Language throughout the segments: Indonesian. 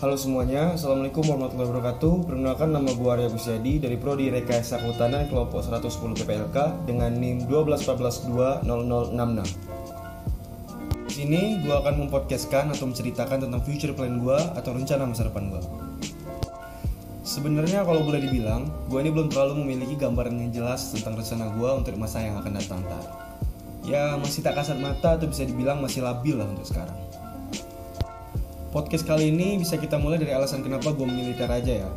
Halo semuanya, Assalamualaikum warahmatullahi wabarakatuh. Perkenalkan nama gue Arya Gusyadi dari Prodi Rekayasa Kehutanan kelompok 110 PPLK dengan NIM 121420066 Di sini gue akan mempodcastkan atau menceritakan tentang future plan gue atau rencana masa depan gue Sebenarnya kalau boleh dibilang, gue ini belum terlalu memiliki gambaran yang jelas tentang rencana gue untuk masa yang akan datang tar. Ya masih tak kasat mata atau bisa dibilang masih labil lah untuk sekarang Podcast kali ini bisa kita mulai dari alasan kenapa gue memilih Tera aja ya.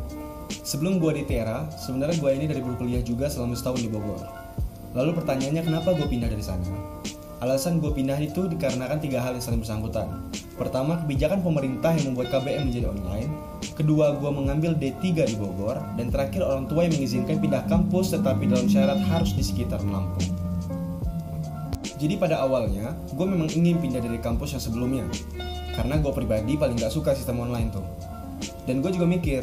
Sebelum gue di Tera, sebenarnya gue ini dari berkuliah juga selama setahun di Bogor. Lalu pertanyaannya kenapa gue pindah dari sana? Alasan gue pindah itu dikarenakan tiga hal yang saling bersangkutan. Pertama, kebijakan pemerintah yang membuat KBM menjadi online. Kedua, gue mengambil D3 di Bogor. Dan terakhir, orang tua yang mengizinkan pindah kampus tetapi dalam syarat harus di sekitar Lampung. Jadi pada awalnya, gue memang ingin pindah dari kampus yang sebelumnya karena gue pribadi paling gak suka sistem online tuh dan gue juga mikir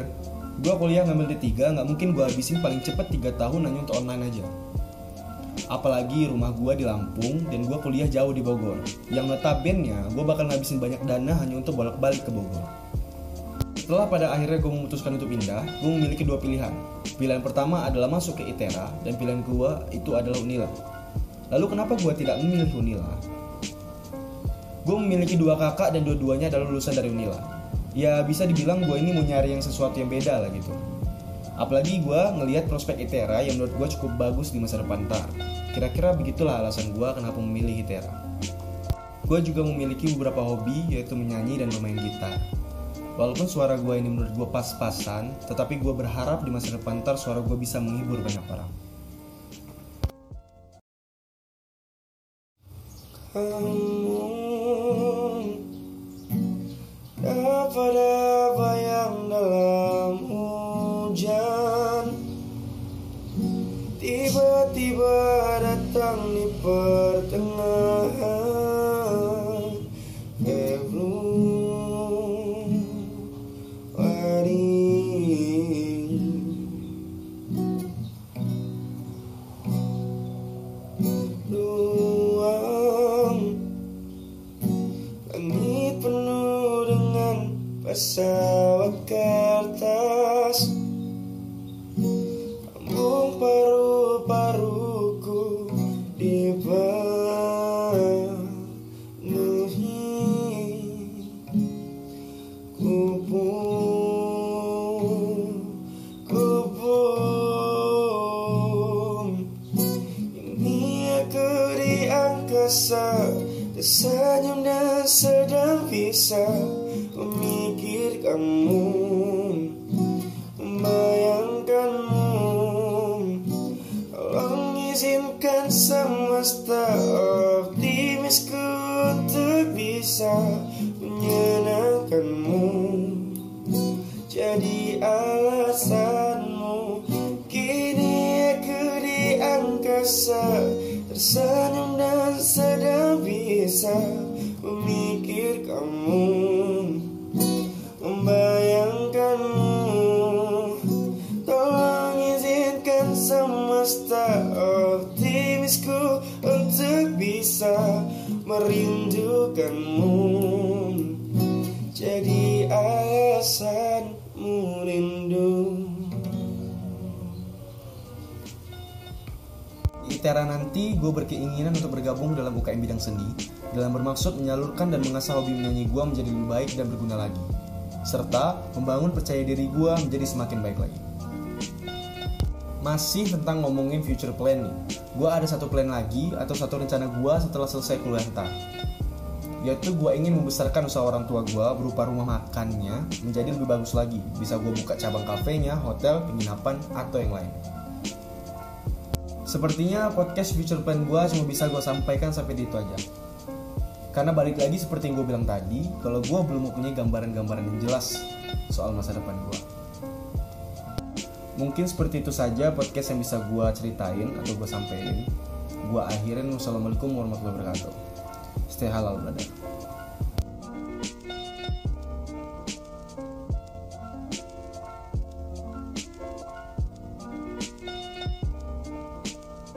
gue kuliah ngambil D3 nggak mungkin gue habisin paling cepet 3 tahun hanya untuk online aja apalagi rumah gue di Lampung dan gue kuliah jauh di Bogor yang notabene gue bakal ngabisin banyak dana hanya untuk bolak-balik ke Bogor setelah pada akhirnya gue memutuskan untuk pindah, gue memiliki dua pilihan. Pilihan pertama adalah masuk ke ITERA dan pilihan kedua itu adalah UNILA. Lalu kenapa gue tidak memilih UNILA? Gue memiliki dua kakak dan dua-duanya adalah lulusan dari Unila. Ya bisa dibilang gue ini mau nyari yang sesuatu yang beda lah gitu. Apalagi gue ngelihat prospek ITERA yang menurut gue cukup bagus di masa depan ntar kira-kira begitulah alasan gue kenapa memilih ITERA. Gue juga memiliki beberapa hobi yaitu menyanyi dan bermain gitar. Walaupun suara gue ini menurut gue pas-pasan, tetapi gue berharap di masa depan ntar suara gue bisa menghibur banyak orang. Kamu pada pesawat kertas Lambung paru-paruku dipenuhi. Kupu Kupu Ini aku di angkasa Tersenyum dan sedang bisa memikirkanmu Membayangkanmu. Tolong izinkan semesta optimisku Untuk bisa menyenangkanmu. Jadi alasanmu Kini aku di angkasa Tersenyum dan sedang bisa Memikir kamu Membayangkanmu. Tolong izinkan semesta optimisku Untuk bisa merindukanmu. Jadi alasanmu rindu Di ITERA nanti gue berkeinginan untuk bergabung dalam UKM bidang seni dalam bermaksud menyalurkan dan mengasah hobi menyanyi gue menjadi lebih baik dan berguna lagi serta membangun percaya diri gue menjadi semakin baik lagi. Masih tentang ngomongin future plan nih. Gue ada satu plan lagi atau satu rencana gue setelah selesai kuliah ntar. Yaitu gue ingin membesarkan usaha orang tua gue berupa rumah makannya menjadi lebih bagus lagi. Bisa gue buka cabang kafenya, hotel, penginapan, atau yang lain Sepertinya podcast future plan gue cuma bisa gue sampaikan sampai di itu aja. Karena balik lagi seperti yang gue bilang tadi, kalau gue belum mempunyai gambaran-gambaran yang jelas soal masa depan gue. Mungkin seperti itu saja podcast yang bisa gue ceritain atau gue sampaikan. Gue akhirin wassalamualaikum warahmatullahi wabarakatuh. Stay halal brother.